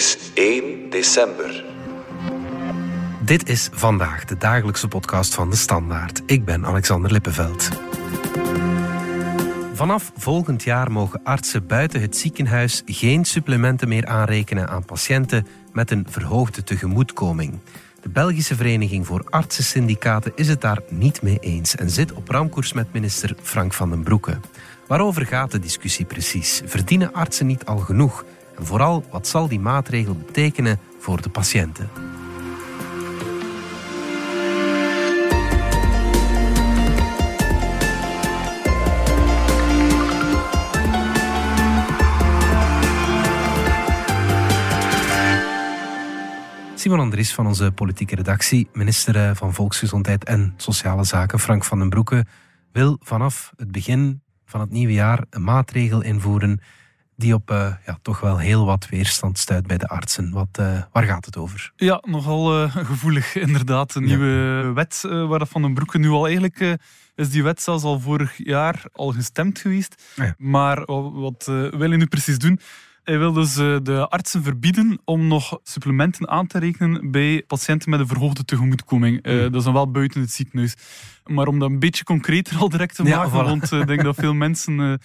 is 1 december. Dit is vandaag de dagelijkse podcast van de Standaard. Ik ben Alexander Lippenveld. Vanaf volgend jaar mogen artsen buiten het ziekenhuis geen supplementen meer aanrekenen aan patiënten met een verhoogde tegemoetkoming. De Belgische Vereniging voor Artsensyndicaten is het daar niet mee eens en zit op ramkoers met minister Frank van den Broeke. Waarover gaat de discussie precies? Verdienen artsen niet al genoeg? En vooral, wat zal die maatregel betekenen voor de patiënten? Simon Andries van onze politieke redactie, minister eh, van Volksgezondheid en Sociale Zaken, Frank van den Broeke, wil vanaf het begin van het nieuwe jaar een maatregel invoeren die op uh, ja, toch wel heel wat weerstand stuit bij de artsen. Wat, uh, waar gaat het over? Ja, nogal uh, gevoelig inderdaad. Een nieuwe wet waar Van den Broeke nu al eigenlijk... is die wet zelfs al vorig jaar al gestemd geweest. Ja. Maar wat wil hij nu precies doen? Hij wil dus de artsen verbieden om nog supplementen aan te rekenen bij patiënten met een verhoogde tegemoetkoming. Uh, dat is dan wel buiten het ziekenhuis. Maar om dat een beetje concreter al direct te maken, voilà. want ik denk dat veel mensen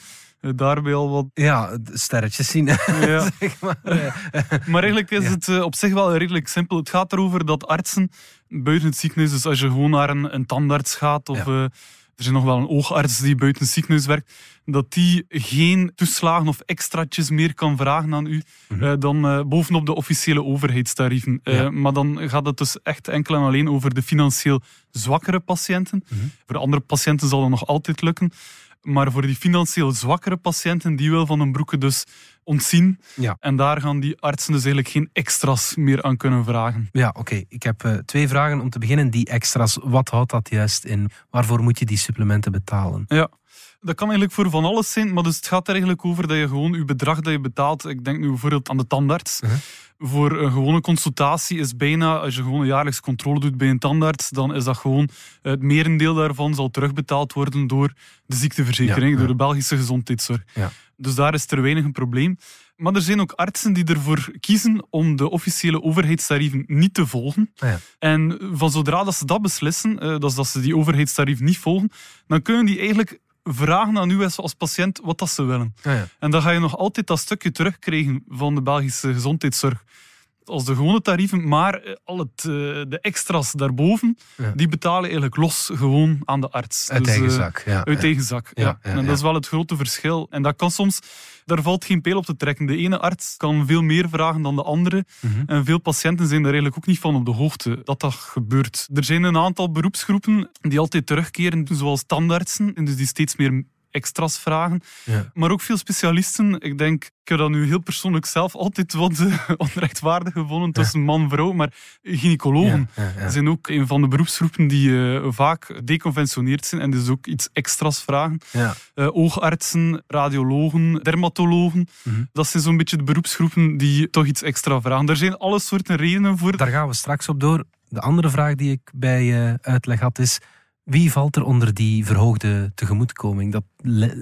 daarbij al wat... Ja, sterretjes zien. Ja. zeg maar. maar eigenlijk is ja. het op zich wel redelijk simpel. Het gaat erover dat artsen buiten het ziekenhuis, dus als je gewoon naar een, een tandarts gaat of... Ja. Uh, er is nog wel een oogarts die buiten het ziekenhuis werkt, dat die geen toeslagen of extraatjes meer kan vragen aan u mm -hmm. uh, dan bovenop de officiële overheidstarieven. Maar dan gaat het dus echt enkel en alleen over de financieel zwakkere patiënten. Mm -hmm. Voor de andere patiënten zal dat nog altijd lukken. Maar voor die financieel zwakkere patiënten, die wil Van den Broeke dus ontzien. Ja. En daar gaan die artsen dus eigenlijk geen extra's meer aan kunnen vragen. Ja, oké. Okay. Ik heb uh, twee vragen om te beginnen. Die extra's, wat houdt dat juist in? Waarvoor moet je die supplementen betalen? Ja. Dat kan eigenlijk voor van alles zijn, maar dus het gaat er eigenlijk over dat je gewoon je bedrag dat je betaalt, ik denk nu bijvoorbeeld aan de tandarts, uh -huh. Voor een gewone consultatie is bijna, als je gewoon een jaarlijkse controle doet bij een tandarts, dan is dat gewoon, het merendeel daarvan zal terugbetaald worden door de ziekteverzekering, ja, ja. door de Belgische gezondheidszorg. Ja. Dus daar is er weinig een probleem. Maar er zijn ook artsen die ervoor kiezen om de officiële overheidstarieven niet te volgen. Ja. En van zodra dat ze dat beslissen, dat is dat ze die overheidstarieven niet volgen, dan kunnen die eigenlijk vragen aan u als patiënt wat dat ze willen. Ja, ja. En dan ga je nog altijd dat stukje terugkrijgen van de Belgische gezondheidszorg als de gewone tarieven, maar al het, de extra's daarboven, ja. die betalen eigenlijk los gewoon aan de arts. Uit dus, eigen zak. Ja, uit eigen zak, ja. En dat is wel het grote verschil. En dat kan soms, daar valt geen pijl op te trekken. De ene arts kan veel meer vragen dan de andere. Mm -hmm. En veel patiënten zijn daar eigenlijk ook niet van op de hoogte dat dat gebeurt. Er zijn een aantal beroepsgroepen die altijd terugkeren, zoals tandartsen, en dus die steeds meer extra's vragen. Ja. Maar ook veel specialisten. Ik denk, ik heb dat nu heel persoonlijk zelf altijd wat uh, onrechtvaardig gevonden tussen man en vrouw. Maar gynaecologen zijn ook een van de beroepsgroepen die uh, vaak deconventioneerd zijn en dus ook iets extra's vragen. Uh, oogartsen, radiologen, dermatologen. Mm -hmm. Dat zijn zo'n beetje de beroepsgroepen die toch iets extra vragen. Er zijn alle soorten redenen voor. Daar gaan we straks op door. De andere vraag die ik bij je uitleg had is wie valt er onder die verhoogde tegemoetkoming? Dat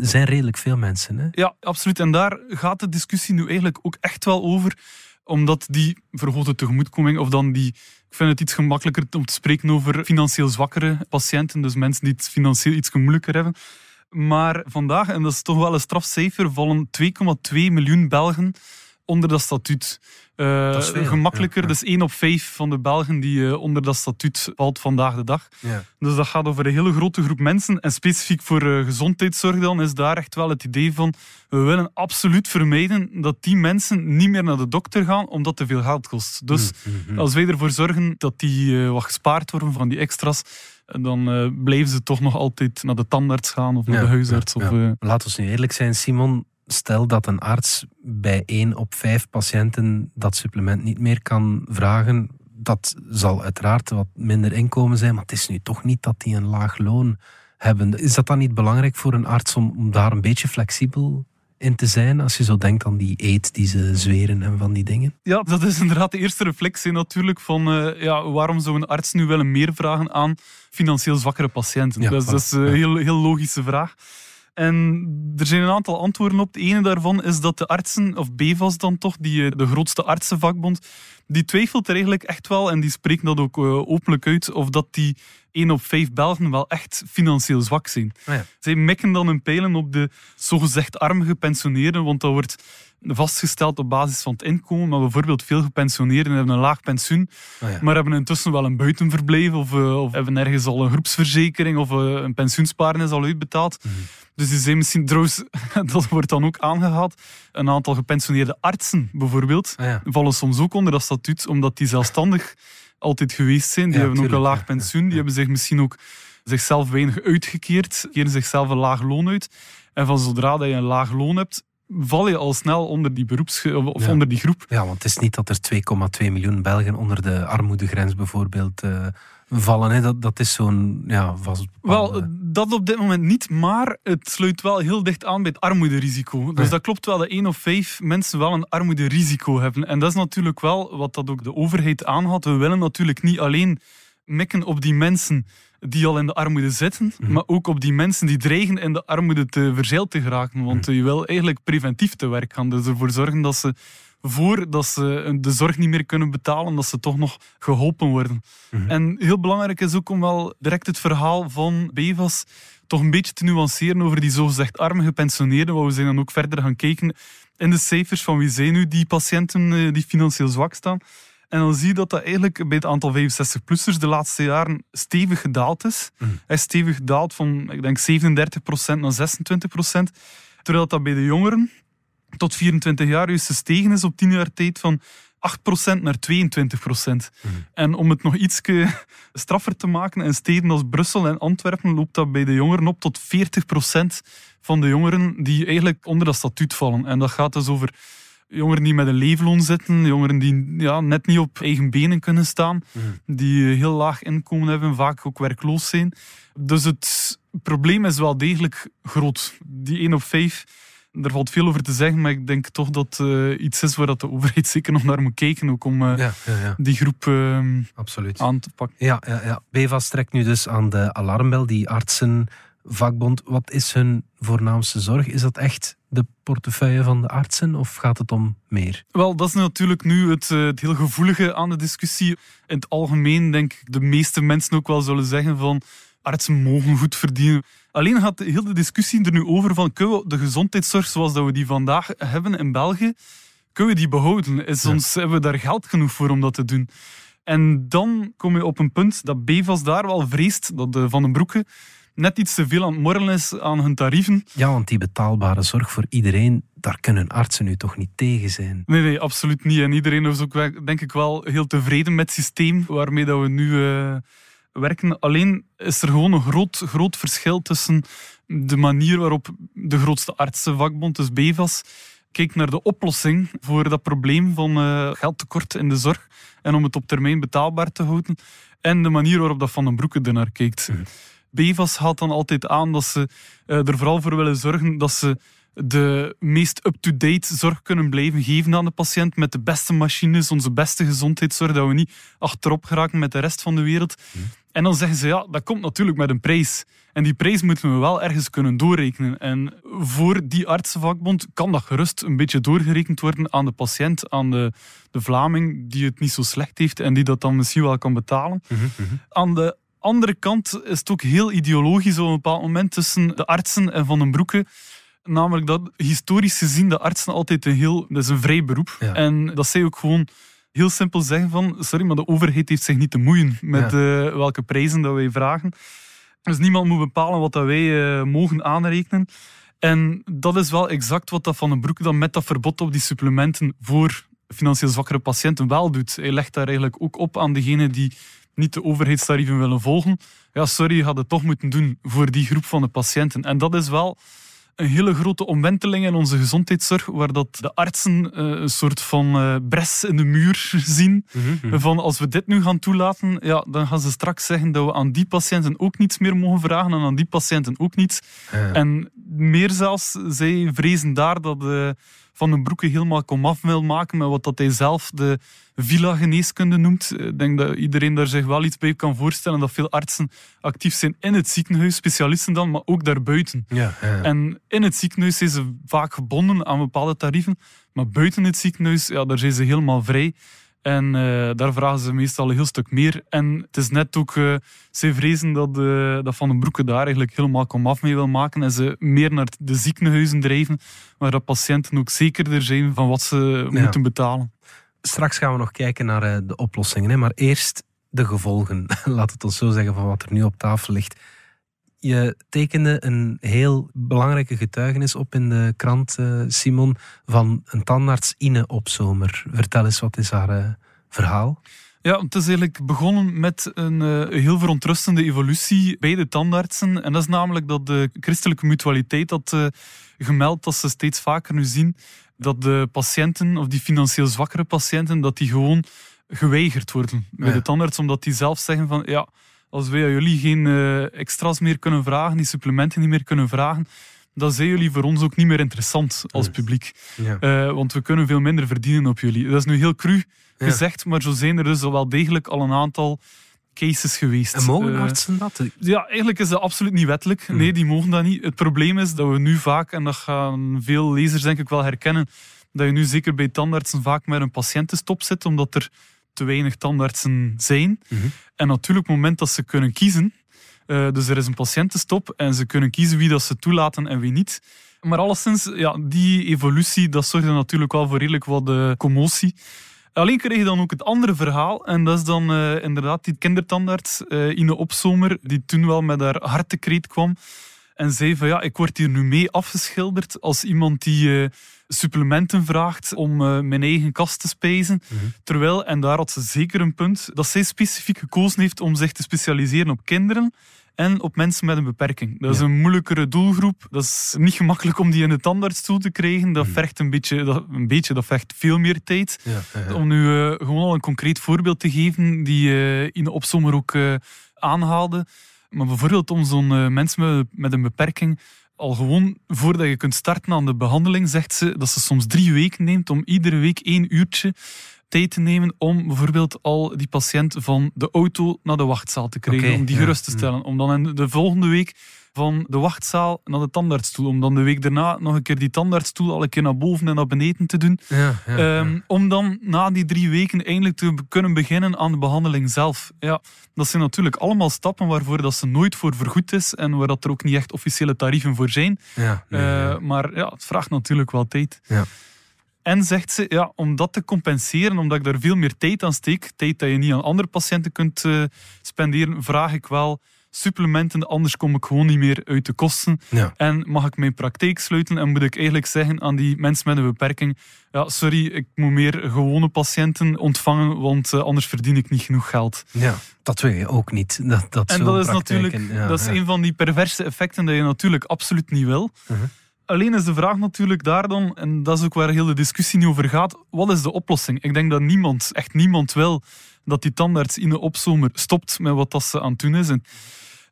zijn redelijk veel mensen. Hè? Ja, absoluut. En daar gaat de discussie nu eigenlijk ook echt wel over. Omdat die verhoogde tegemoetkoming, of dan die. Ik vind het iets gemakkelijker om te spreken over financieel zwakkere patiënten. Dus mensen die het financieel iets moeilijker hebben. Maar vandaag, en dat is toch wel een strafcijfer, vallen 2,2 miljoen Belgen onder dat statuut. Uh, dat veel, gemakkelijker, ja, ja. dus 1 op 5 van de Belgen die uh, onder dat statuut valt vandaag de dag. Ja. Dus dat gaat over een hele grote groep mensen. En specifiek voor uh, gezondheidszorg dan is daar echt wel het idee van we willen absoluut vermijden dat die mensen niet meer naar de dokter gaan omdat te veel geld kost. Dus mm -hmm. als wij ervoor zorgen dat die wat gespaard worden van die extra's, dan blijven ze toch nog altijd naar de tandarts gaan of naar de huisarts. Of, Laten we nu eerlijk zijn, Simon stel dat een arts bij één op vijf patiënten dat supplement niet meer kan vragen, dat zal uiteraard wat minder inkomen zijn, maar het is nu toch niet dat die een laag loon hebben. Is dat dan niet belangrijk voor een arts om, om daar een beetje flexibel in te zijn, als je zo denkt aan die eet die ze zweren en van die dingen? Ja, dat is inderdaad de eerste reflectie natuurlijk van uh, ja, waarom zou een arts nu willen meer vragen aan financieel zwakkere patiënten? Ja, dat is een heel, heel logische vraag. En er zijn een aantal antwoorden op. De ene daarvan is dat de artsen, of BVAS dan toch, die, eh, de grootste artsenvakbond, die twijfelt er eigenlijk echt wel, en die spreekt dat ook uh, openlijk uit, of dat die 1 op 5 Belgen wel echt financieel zwak zijn. Oh ja. Zij mikken dan hun pijlen op de zogezegd arme gepensioneerden, want dat wordt vastgesteld op basis van het inkomen. Maar bijvoorbeeld veel gepensioneerden hebben een laag pensioen, Oh ja. maar hebben intussen wel een buitenverblijf of, uh, of hebben ergens al een groepsverzekering of uh, een pensioensparen is al uitbetaald. Mhm. Dus die zijn misschien trouwens, dat wordt dan ook aangehaald, een aantal gepensioneerde artsen bijvoorbeeld, Ah ja. vallen soms ook onder dat statuut, omdat die zelfstandig altijd geweest zijn. Die Ja, hebben ook een laag pensioen, die hebben zich misschien ook zichzelf weinig uitgekeerd, keren zichzelf een laag loon uit. En van zodra dat je een laag loon hebt, val je al snel onder die beroeps of Ja. onder die groep. Ja, want het is niet dat er 2,2 miljoen Belgen onder de armoedegrens bijvoorbeeld eh, vallen. Hè. Dat, dat is zo'n ja, vast Wel, dat op dit moment niet, maar het sluit wel heel dicht aan bij het armoederisico. Dus Ja. dat klopt wel dat één of vijf mensen wel een armoederisico hebben. En dat is natuurlijk wel wat dat ook de overheid aanhad. We willen natuurlijk niet alleen mikken op die mensen die al in de armoede zitten, Mhm. maar ook op die mensen die dreigen in de armoede te verzeild te geraken. Want Mhm. je wil eigenlijk preventief te werk gaan. Dus ervoor zorgen dat ze, voordat ze de zorg niet meer kunnen betalen, dat ze toch nog geholpen worden. Mhm. En heel belangrijk is ook om wel direct het verhaal van Bevas toch een beetje te nuanceren over die zogezegd arme gepensioneerden. Want we zijn dan ook verder gaan kijken in de cijfers van wie zijn nu die patiënten eh, die financieel zwak staan. En dan zie je dat dat eigenlijk bij het aantal 65-plussers de laatste jaren stevig gedaald is. Mhm. Hij is stevig gedaald van, ik denk, 37% naar 26%. Terwijl dat bij de jongeren tot 24 jaar juist gestegen is op 10 jaar tijd van 8% naar 22%. Mhm. En om het nog iets straffer te maken, in steden als Brussel en Antwerpen loopt dat bij de jongeren op tot 40% van de jongeren die eigenlijk onder dat statuut vallen. En dat gaat dus over jongeren die met een leefloon zitten, jongeren die ja, net niet op eigen benen kunnen staan, Mhm. die eh, heel laag inkomen hebben, vaak ook werkloos zijn. Dus het probleem is wel degelijk groot. Die 1 op 5, daar valt veel over te zeggen, maar ik denk toch dat het iets is waar dat de overheid zeker nog naar moet kijken, ook om eh, Ja, ja, ja, die groep eh, absoluut. aan te pakken. Ja, ja, ja. BVAS trekt nu dus aan de alarmbel, die artsenvakbond. Wat is hun voornaamste zorg? Is dat echt de portefeuille van de artsen of gaat het om meer? Wel, dat is natuurlijk nu het, eh, het heel gevoelige aan de discussie. In het algemeen denk ik de meeste mensen ook wel zullen zeggen van artsen mogen goed verdienen. Alleen gaat de hele discussie er nu over van kunnen we de gezondheidszorg zoals dat we die vandaag hebben in België, kunnen we die behouden? Is Ja. ons, hebben we daar geld genoeg voor om dat te doen? En dan kom je op een punt dat BVAS daar wel vreest, dat de Van den Broeke net iets te veel aan het morrelen is aan hun tarieven. Ja, want die betaalbare zorg voor iedereen, daar kunnen artsen nu toch niet tegen zijn. Nee, nee, absoluut niet. En iedereen is ook, denk ik, wel heel tevreden met het systeem waarmee dat we nu eh, werken. Alleen is er gewoon een groot, groot verschil tussen de manier waarop de grootste artsenvakbond, dus BEVAS, kijkt naar de oplossing voor dat probleem van eh, geldtekort in de zorg en om het op termijn betaalbaar te houden. En de manier waarop dat Van den Broeke ernaar kijkt. Mhm. BEVAS haalt dan altijd aan dat ze eh, er vooral voor willen zorgen dat ze de meest up-to-date zorg kunnen blijven geven aan de patiënt met de beste machines, onze beste gezondheidszorg, dat we niet achterop geraken met de rest van de wereld. En dan zeggen ze, ja, dat komt natuurlijk met een prijs. En die prijs moeten we wel ergens kunnen doorrekenen. En voor die artsenvakbond kan dat gerust een beetje doorgerekend worden aan de patiënt, aan de, de Vlaming die het niet zo slecht heeft en die dat dan misschien wel kan betalen. Aan de andere kant is het ook heel ideologisch op een bepaald moment tussen de artsen en Van den Broeke. Namelijk dat historisch gezien de artsen altijd een heel... Dat is een vrij beroep. Ja. En dat zij ook gewoon heel simpel zeggen van... Sorry, maar de overheid heeft zich niet te moeien met eh, welke prijzen dat wij vragen. Dus niemand moet bepalen wat dat wij eh, mogen aanrekenen. En dat is wel exact wat dat Van den Broeke dan met dat verbod op die supplementen voor financieel zwakkere patiënten wel doet. Hij legt daar eigenlijk ook op aan degenen die niet de overheidstarieven willen volgen. Ja, sorry, je gaat het toch moeten doen voor die groep van de patiënten. En dat is wel een hele grote omwenteling in onze gezondheidszorg, waar dat de artsen eh, een soort van eh, bres in de muur zien. Van als we dit nu gaan toelaten, ja, dan gaan ze straks zeggen dat we aan die patiënten ook niets meer mogen vragen en aan die patiënten ook niets. Ja. En meer zelfs, zij vrezen daar dat de Van den Broeke helemaal komaf wil maken met wat dat hij zelf de villa-geneeskunde noemt. Ik denk dat iedereen daar zich wel iets bij kan voorstellen. Dat veel artsen actief zijn in het ziekenhuis, specialisten dan, maar ook daarbuiten. Ja, ja. En in het ziekenhuis zijn ze vaak gebonden aan bepaalde tarieven. Maar buiten het ziekenhuis, ja, daar zijn ze helemaal vrij. En uh, daar vragen ze meestal een heel stuk meer. En het is net ook, uh, ze vrezen dat, uh, dat Van den Broeke daar eigenlijk helemaal komaf mee wil maken. En ze meer naar de ziekenhuizen drijven, waar de patiënten ook zekerder zijn van wat ze ja. moeten betalen. Straks gaan we nog kijken naar de oplossingen. Hè? Maar eerst de gevolgen, laat het ons zo zeggen, van wat er nu op tafel ligt. Je tekende een heel belangrijke getuigenis op in de krant, Simon, van een tandarts Ine Opzomer. Vertel eens, wat is haar uh, verhaal? Ja, het is eigenlijk begonnen met een, uh, heel verontrustende evolutie bij de tandartsen. En dat is namelijk dat de christelijke mutualiteit had gemeld dat ze steeds vaker nu zien dat de patiënten, of die financieel zwakkere patiënten, dat die gewoon geweigerd worden bij ja. de tandarts, omdat die zelf zeggen van ja, als wij aan jullie geen uh, extra's meer kunnen vragen, die supplementen niet meer kunnen vragen, dan zijn jullie voor ons ook niet meer interessant als publiek. Ja. Uh, want we kunnen veel minder verdienen op jullie. Dat is nu heel cru ja. gezegd, maar zo zijn er dus wel degelijk al een aantal cases geweest. En mogen artsen dat? Uh, ja, eigenlijk is dat absoluut niet wettelijk. Mm. Nee, die mogen dat niet. Het probleem is dat we nu vaak, en dat gaan veel lezers denk ik wel herkennen, dat je nu zeker bij tandartsen vaak met een patiëntenstop zit, omdat er te weinig tandartsen zijn. Mm -hmm. En natuurlijk, op het moment dat ze kunnen kiezen, uh, dus er is een patiëntenstop en ze kunnen kiezen wie dat ze toelaten en wie niet. Maar alleszins, ja, die evolutie, dat zorgde natuurlijk wel voor redelijk wat uh, commotie. Alleen kreeg je dan ook het andere verhaal. En dat is dan uh, inderdaad die kindertandarts uh, Ine Opzomer, die toen wel met haar hartekreet kwam. En zei van ja, ik word hier nu mee afgeschilderd als iemand die supplementen vraagt om mijn eigen kast te spijzen. Mm -hmm. Terwijl, en daar had ze zeker een punt, dat zij specifiek gekozen heeft om zich te specialiseren op kinderen en op mensen met een beperking. Dat is ja. een moeilijkere doelgroep. Dat is niet gemakkelijk om die in de tandartsstoel te krijgen. Dat vergt een beetje, dat, een beetje, dat vergt veel meer tijd. Ja, ja, ja. Om nu uh, gewoon al een concreet voorbeeld te geven, die uh, in de opzomer ook uh, aanhaalde. Maar bijvoorbeeld om zo'n mensen met, met een beperking al gewoon voordat je kunt starten aan de behandeling, zegt ze dat ze soms drie weken neemt om iedere week één uurtje tijd te nemen om bijvoorbeeld al die patiënt van de auto naar de wachtzaal te krijgen. Okay, om die ja. gerust te stellen. Om dan in de volgende week van de wachtzaal naar de tandartsstoel. Om dan de week daarna nog een keer die tandartsstoel al een keer naar boven en naar beneden te doen. Ja, ja, um, om dan na die drie weken eindelijk te kunnen beginnen aan de behandeling zelf. Ja, dat zijn natuurlijk allemaal stappen waarvoor dat ze nooit voor vergoed is en waar dat er ook niet echt officiële tarieven voor zijn. Ja, nee, uh, maar ja, het vraagt natuurlijk wel tijd. Ja. En zegt ze, ja, om dat te compenseren, omdat ik daar veel meer tijd aan steek, tijd dat je niet aan andere patiënten kunt uh, spenderen, vraag ik wel supplementen, anders kom ik gewoon niet meer uit de kosten. Ja. En mag ik mijn praktijk sluiten en moet ik eigenlijk zeggen aan die mensen met een beperking, ja, sorry, ik moet meer gewone patiënten ontvangen, want uh, anders verdien ik niet genoeg geld. Ja, dat wil je ook niet. Dat, dat en dat is natuurlijk, ja, dat is ja. een van die perverse effecten dat je natuurlijk absoluut niet wil. Uh -huh. Alleen is de vraag natuurlijk daar dan, en dat is ook waar heel de discussie nu over gaat, wat is de oplossing? Ik denk dat niemand, echt niemand wil, dat die tandarts in de opzomer stopt met wat dat ze aan het doen is. En,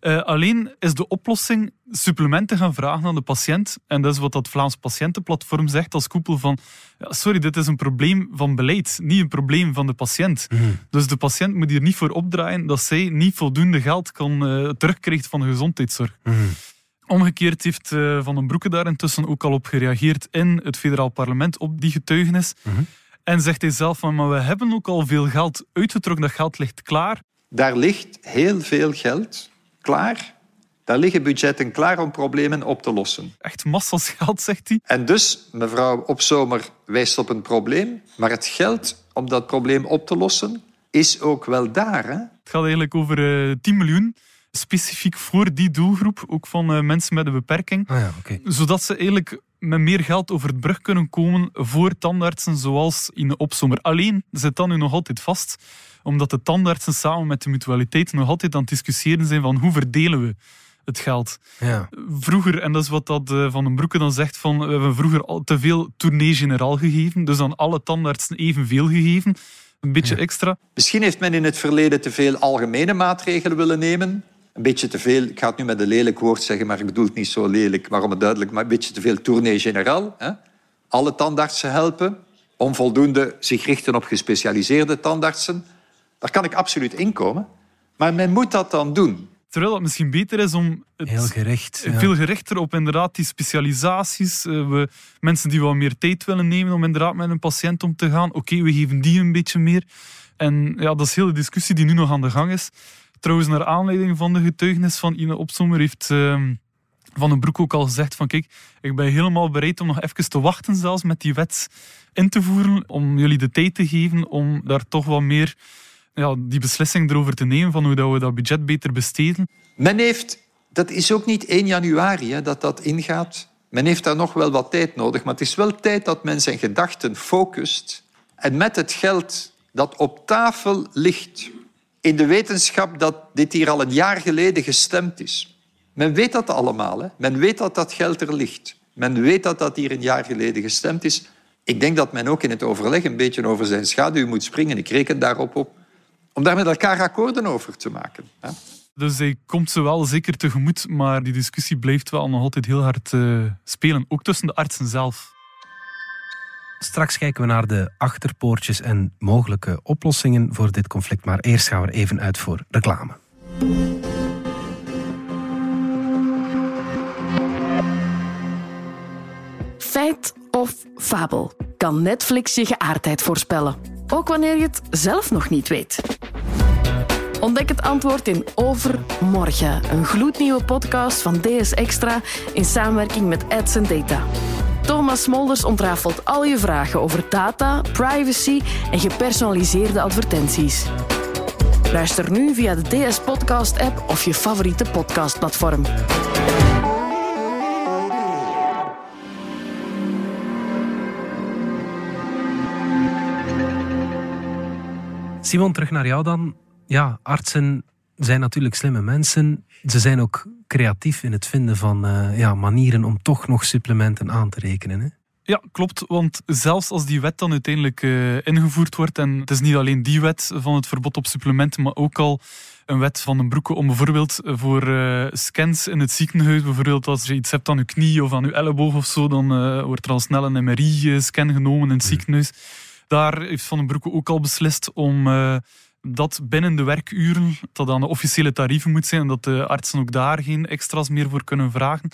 uh, alleen is de oplossing supplementen gaan vragen aan de patiënt. En dat is wat dat Vlaams Patiëntenplatform zegt als koepel van ja, sorry, dit is een probleem van beleid, niet een probleem van de patiënt. Mm. Dus de patiënt moet hier niet voor opdraaien dat zij niet voldoende geld kan uh, terugkrijgt van de gezondheidszorg. Mm. Omgekeerd heeft uh, Van den Broeke daar intussen ook al op gereageerd in het federaal parlement op die getuigenis. Mm -hmm. En zegt hij zelf van, maar we hebben ook al veel geld uitgetrokken, dat geld ligt klaar. Daar ligt heel veel geld klaar. Daar liggen budgetten klaar om problemen op te lossen. Echt massas geld, zegt hij. En dus, mevrouw Opzomer wijst op een probleem, maar het geld om dat probleem op te lossen is ook wel daar. Hè? Het gaat eigenlijk over uh, 10 miljoen specifiek voor die doelgroep, ook van uh, mensen met een beperking. Ah ja, okay. Zodat ze eigenlijk met meer geld over het brug kunnen komen voor tandartsen zoals in de opzomer. Alleen zit dat nu nog altijd vast, omdat de tandartsen samen met de mutualiteit nog altijd aan het discussiëren zijn van hoe verdelen we het geld. Ja. Vroeger, en dat is wat dat uh, Van den Broeke dan zegt, van, we hebben vroeger al te veel tournee generaal gegeven, dus aan alle tandartsen evenveel gegeven. Een beetje Ja. extra. Misschien heeft men in het verleden te veel algemene maatregelen willen nemen. Een beetje te veel, ik ga het nu met een lelijk woord zeggen, maar ik bedoel het niet zo lelijk, maar om het duidelijk, maar een beetje te veel tournee. Hè? alle tandartsen helpen, onvoldoende zich richten op gespecialiseerde tandartsen. Daar kan ik absoluut inkomen. Maar men moet dat dan doen. Terwijl het misschien beter is om het Heel gericht. ja. veel gerichter op inderdaad die specialisaties. eh, we, mensen die wat meer tijd willen nemen om inderdaad met een patiënt om te gaan. Oké, we geven die een beetje meer. En ja, dat is heel de discussie die nu nog aan de gang is. Trouwens, naar aanleiding van de getuigenis van Ine Opsommer heeft ehm, Van den Broek ook al gezegd van kijk, ik ben helemaal bereid om nog even te wachten zelfs met die wet in te voeren, om jullie de tijd te geven om daar toch wat meer ja, die beslissing erover te nemen van hoe dat we dat budget beter besteden. Men heeft, dat is ook niet 1 januari hè, dat dat ingaat. Men heeft daar nog wel wat tijd nodig, maar het is wel tijd dat men zijn gedachten focust. En met het geld dat op tafel ligt, in de wetenschap dat dit hier al een jaar geleden gestemd is. Men weet dat allemaal. Hè? Men weet dat dat geld er ligt. Men weet dat dat hier een jaar geleden gestemd is. Ik denk dat men ook in het overleg een beetje over zijn schaduw moet springen. Ik reken daarop op. Om daar met elkaar akkoorden over te maken. Hè? Dus hij komt ze wel zeker tegemoet, maar die discussie blijft wel nog altijd heel hard eh, spelen, ook tussen de artsen zelf. Straks kijken we naar de achterpoortjes en mogelijke oplossingen voor dit conflict. Maar eerst gaan we even uit voor reclame. Feit of fabel? Kan Netflix je geaardheid voorspellen? Ook wanneer je het zelf nog niet weet. Ontdek het antwoord in Overmorgen, een gloednieuwe podcast van DS Extra in samenwerking met Ads Data. Thomas Smolders ontrafelt al je vragen over data, privacy en gepersonaliseerde advertenties. Luister nu via de DS Podcast app of je favoriete podcastplatform. Simon, terug naar jou dan. Ja, artsen zijn natuurlijk slimme mensen. Ze zijn ook creatief in het vinden van eh, ja, manieren om toch nog supplementen aan te rekenen. Hè? Ja, klopt. Want zelfs als die wet dan uiteindelijk eh, ingevoerd wordt, en het is niet alleen die wet van het verbod op supplementen, maar ook al een wet van den broeke om bijvoorbeeld voor eh, scans in het ziekenhuis, bijvoorbeeld als je iets hebt aan je knie of aan je elleboog of zo, dan wordt er al snel een MRI-scan genomen in het ziekenhuis. Daar heeft Van den Broeke ook al beslist om dat binnen de werkuren, dat aan de officiële tarieven moet zijn en dat de artsen ook daar geen extra's meer voor kunnen vragen.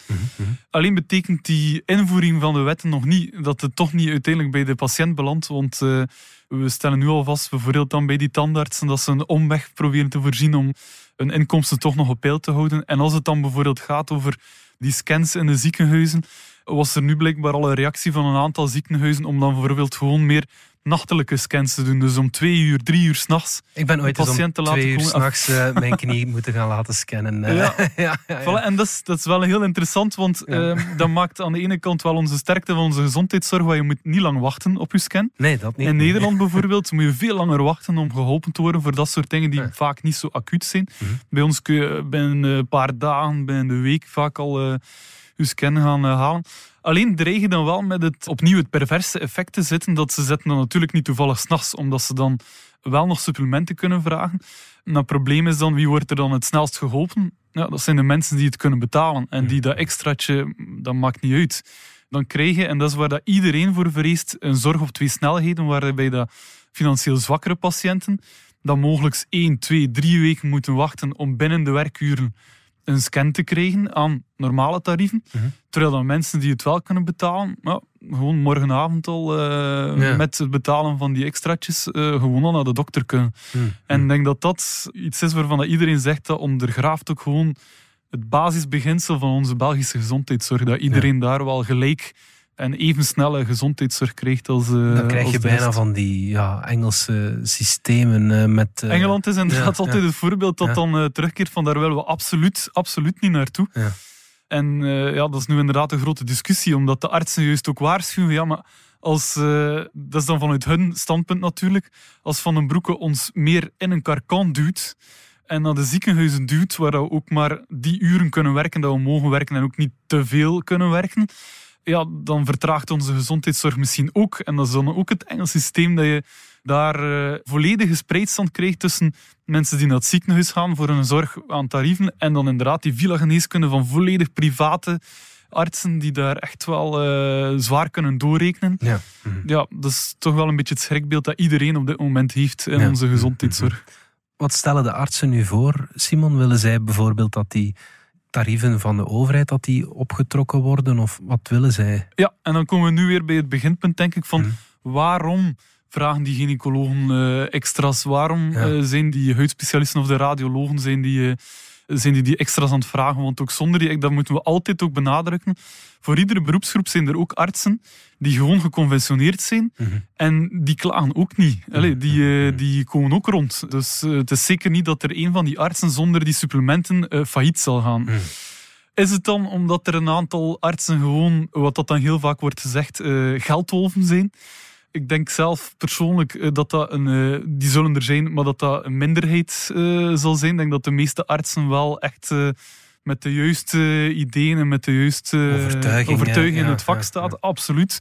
Alleen betekent die invoering van de wetten nog niet dat het toch niet uiteindelijk bij de patiënt belandt, want eh, we stellen nu al vast, bijvoorbeeld dan bij die tandartsen, dat ze een omweg proberen te voorzien om hun inkomsten toch nog op peil te houden. En als het dan bijvoorbeeld gaat over die scans in de ziekenhuizen, was er nu blijkbaar al een reactie van een aantal ziekenhuizen om dan bijvoorbeeld gewoon meer nachtelijke scans te doen. Dus om twee uur, drie uur s'nachts. Ik ben ooit eens om twee uur s'nachts uh, mijn knie moeten gaan laten scannen. eh. Ja. ja, ja. Voilà, en dat is, dat is wel heel interessant, want Ja. eh, dat maakt aan de ene kant wel onze sterkte van onze gezondheidszorg, waar je moet niet lang wachten op je scan. Nee, dat niet. In Nederland bijvoorbeeld moet je veel langer wachten om geholpen te worden voor dat soort dingen die vaak niet zo acuut zijn. Mhm. Bij ons kun je binnen een paar dagen, binnen de week vaak al je scan gaan eh, halen. Alleen dreig je dan wel met het opnieuw het perverse effect te zitten dat ze zetten dan natuurlijk niet toevallig s'nachts, omdat ze dan wel nog supplementen kunnen vragen. En het probleem is dan, wie wordt er dan het snelst geholpen? Ja, dat zijn de mensen die het kunnen betalen. En die dat extraatje, dat maakt niet uit. Dan krijg je, en dat is waar dat iedereen voor vreest, een zorg op twee snelheden, waarbij dat financieel zwakkere patiënten dan mogelijk 1, 2, 3 weken moeten wachten om binnen de werkuren een scan te krijgen aan normale tarieven. Mhm. Terwijl dan mensen die het wel kunnen betalen, gewoon morgenavond al eh, Ja. met het betalen van die extraatjes eh, gewoon al naar de dokter kunnen. Hm, En ik denk dat dat iets is waarvan dat iedereen zegt dat ondergraaft ook gewoon het basisbeginsel van onze Belgische gezondheidszorg. Dat iedereen daar wel gelijk en even snelle gezondheidszorg krijgt als. Dan krijg als je bijna rest. van die ja, Engelse systemen eh, met... eh, Engeland is inderdaad ja, altijd ja. het voorbeeld dat dan eh, terugkeert van daar willen we absoluut, absoluut niet naartoe. Ja. En ja, dat is nu inderdaad een grote discussie, omdat de artsen juist ook waarschuwen, ja, maar als, dat is dan vanuit hun standpunt natuurlijk, als Van den Broeke ons meer in een karkan duwt en naar de ziekenhuizen duwt, waar we ook maar die uren kunnen werken dat we mogen werken en ook niet te veel kunnen werken, ja, dan vertraagt onze gezondheidszorg misschien ook. En dat is dan ook het Engelse systeem dat je daar eh, volledige spreidstand krijgt tussen mensen die naar het ziekenhuis gaan voor een zorg aan tarieven en dan inderdaad die villa-geneeskunde van volledig private artsen die daar echt wel uh, zwaar kunnen doorrekenen. Ja. Mhm. ja, dat is toch wel een beetje het schrikbeeld dat iedereen op dit moment heeft in onze gezondheidszorg. Mhm. Wat stellen de artsen nu voor? Simon, willen zij bijvoorbeeld dat die tarieven van de overheid dat die opgetrokken worden? Of wat willen zij? Ja, en dan komen we nu weer bij het beginpunt, denk ik, van mhm. waarom vragen die gynaecologen uh, extra's? Waarom uh, zijn die huidspecialisten of de radiologen zijn die, uh, zijn die, die extra's aan het vragen? Want ook zonder die, dat moeten we altijd ook benadrukken. Voor iedere beroepsgroep zijn er ook artsen die gewoon geconventioneerd zijn. Mhm. En die klagen ook niet. Allee, die, mhm. die komen ook rond. Dus het is zeker niet dat er een van die artsen zonder die supplementen failliet zal gaan. Mhm. Is het dan omdat er een aantal artsen gewoon, wat dat dan heel vaak wordt gezegd, geldwolven zijn? Ik denk zelf persoonlijk eh, dat dat een, eh, die zullen er zijn, maar dat dat een minderheid uh, zal zijn. Ik denk dat de meeste artsen wel echt met de juiste ideeën en met de juiste overtuiging, in het vak staat. Absoluut.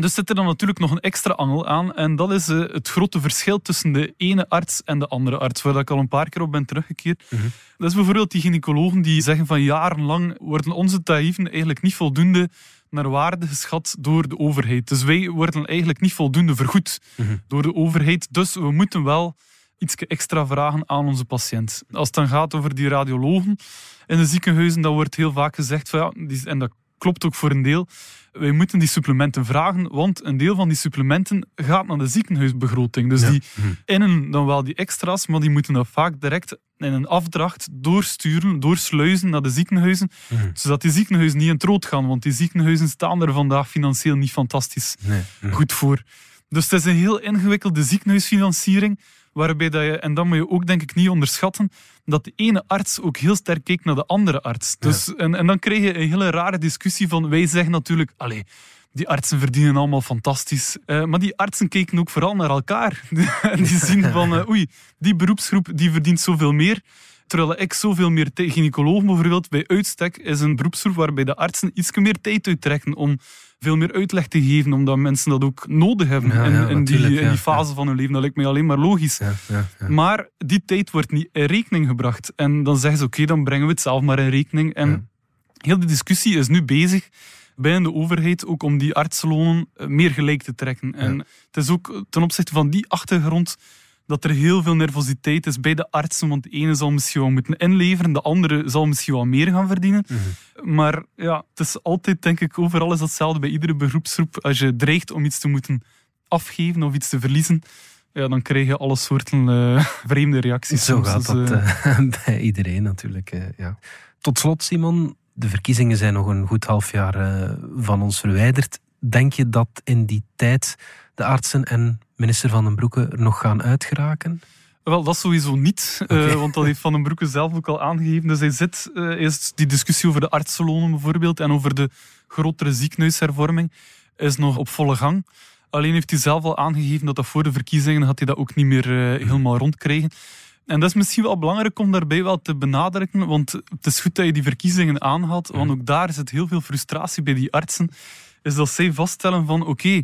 Dus zit er dan natuurlijk nog een extra angel aan. En dat is het grote verschil tussen de ene arts en de andere arts, waar ik al een paar keer op ben teruggekeerd. Mhm. Dat is bijvoorbeeld die gynaecologen die zeggen van jarenlang worden onze tarieven eigenlijk niet voldoende naar waarde geschat door de overheid. Dus wij worden eigenlijk niet voldoende vergoed mhm. door de overheid. Dus we moeten wel iets extra vragen aan onze patiënt. Als het dan gaat over die radiologen in de ziekenhuizen, dan wordt heel vaak gezegd, van, ja, en dat klopt ook voor een deel, wij moeten die supplementen vragen, want een deel van die supplementen gaat naar de ziekenhuisbegroting. Dus die mhm. innen dan wel die extra's, maar die moeten dan vaak direct in een afdracht doorsturen, doorsluizen naar de ziekenhuizen, mhm. zodat die ziekenhuizen niet in het rood gaan, want die ziekenhuizen staan er vandaag financieel niet fantastisch nee. goed voor. Dus het is een heel ingewikkelde ziekenhuisfinanciering, waarbij dat je, en dat moet je ook denk ik niet onderschatten, dat de ene arts ook heel sterk keek naar de andere arts. Dus, en, en dan krijg je een hele rare discussie van, wij zeggen natuurlijk, allee, die artsen verdienen allemaal fantastisch. Uh, maar die artsen keken ook vooral naar elkaar. en die zien van, uh, oei, die beroepsgroep die verdient zoveel meer. Terwijl ik zoveel meer gynaecologen bijvoorbeeld bij uitstek is een beroepsgroep waarbij de artsen iets meer tijd uittrekken om veel meer uitleg te geven, omdat mensen dat ook nodig hebben in, in, die, in, die, fase van hun leven. Dat lijkt mij alleen maar logisch. Maar die tijd wordt niet in rekening gebracht. En dan zeggen ze, oké, dan brengen we het zelf maar in rekening. En heel de discussie is nu bezig bij de overheid ook om die artsenlonen eh, meer gelijk te trekken. En het is ook ten opzichte van die achtergrond dat er heel veel nervositeit is bij de artsen, want de ene zal misschien wel moeten inleveren, de andere zal misschien wel meer gaan verdienen. Mhm. Maar ja, het is altijd, denk ik, overal is hetzelfde bij iedere beroepsgroep. Als je dreigt om iets te moeten afgeven of iets te verliezen, ja, dan krijg je alle soorten uh, vreemde reacties. Zo gaat dus, dat uh, bij iedereen natuurlijk. Uh, ja. Tot slot, Simon, de verkiezingen zijn nog een goed half jaar van ons verwijderd. Denk je dat in die tijd de artsen en minister Van den Broeke er nog gaan uitgeraken? Wel, dat sowieso niet, uh, want dat heeft Van den Broeke zelf ook al aangegeven. Dus hij zit uh, eerst die discussie over de artsenlonen bijvoorbeeld en over de grotere ziekenhuishervorming is nog op volle gang. Alleen heeft hij zelf al aangegeven dat dat voor de verkiezingen had hij dat ook niet meer uh, helemaal rondkrijgen. En dat is misschien wel belangrijk om daarbij wel te benadrukken, want het is goed dat je die verkiezingen aanhaalt, want ook daar zit heel veel frustratie bij die artsen, is dat zij vaststellen van oké,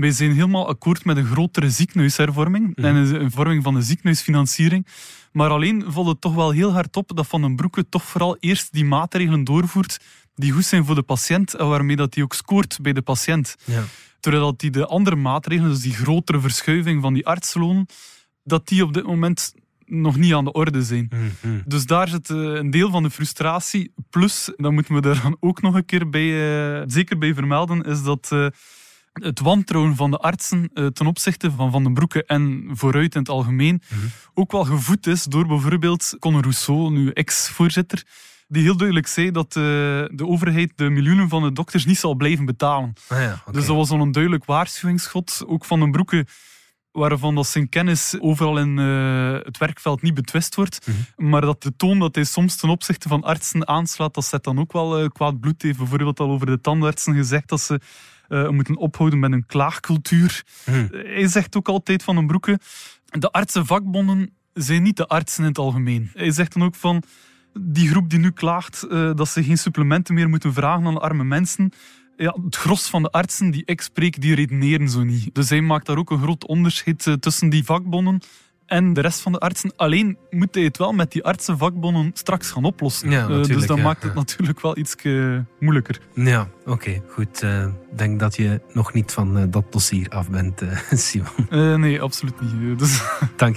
wij zijn helemaal akkoord met een grotere ziekenhuishervorming mhm. en een vorming van de ziekenhuisfinanciering. Maar alleen valt het toch wel heel hard op dat Van den Broeke toch vooral eerst die maatregelen doorvoert die goed zijn voor de patiënt en waarmee dat die ook scoort bij de patiënt. Ja. Terwijl dat die de andere maatregelen, dus die grotere verschuiving van die artsloon, dat die op dit moment nog niet aan de orde zijn. Mhm. Dus daar zit eh, een deel van de frustratie. Plus, dan moeten we daar dan ook nog een keer bij, uh, zeker bij vermelden, is dat... Uh, het wantrouwen van de artsen uh, ten opzichte van Van den Broeke en vooruit in het algemeen mhm. ook wel gevoed is door bijvoorbeeld Conor Rousseau, nu ex-voorzitter, die heel duidelijk zei dat uh, de overheid de miljoenen van de dokters niet zal blijven betalen. Ah ja, Dus dat was al een duidelijk waarschuwingsschot. Ook Van den Broeke waarvan dat zijn kennis overal in uh, het werkveld niet betwist wordt. Mhm. Maar dat de toon dat hij soms ten opzichte van artsen aanslaat, dat zet dan ook wel uh, kwaad bloed. Hij heeft bijvoorbeeld al over de tandartsen gezegd dat ze uh, moeten ophouden met een klaagcultuur. Hmm. Hij zegt ook altijd van een broeke, de artsenvakbonden zijn niet de artsen in het algemeen. Hij zegt dan ook van, die groep die nu klaagt dat ze geen supplementen meer moeten vragen aan arme mensen, ja, het gros van de artsen die ik spreek, die redeneren zo niet. Dus hij maakt daar ook een groot onderscheid uh, tussen die vakbonden en de rest van de artsen. Alleen moet hij het wel met die artsenvakbonden straks gaan oplossen. Ja, Eh, dus dat ja, maakt het ja. natuurlijk wel iets moeilijker. Ja, oké, goed. eh, Ik denk dat je nog niet van eh, dat dossier af bent, eh, Simon. Eh, nee, absoluut niet. Eh, Dus Dank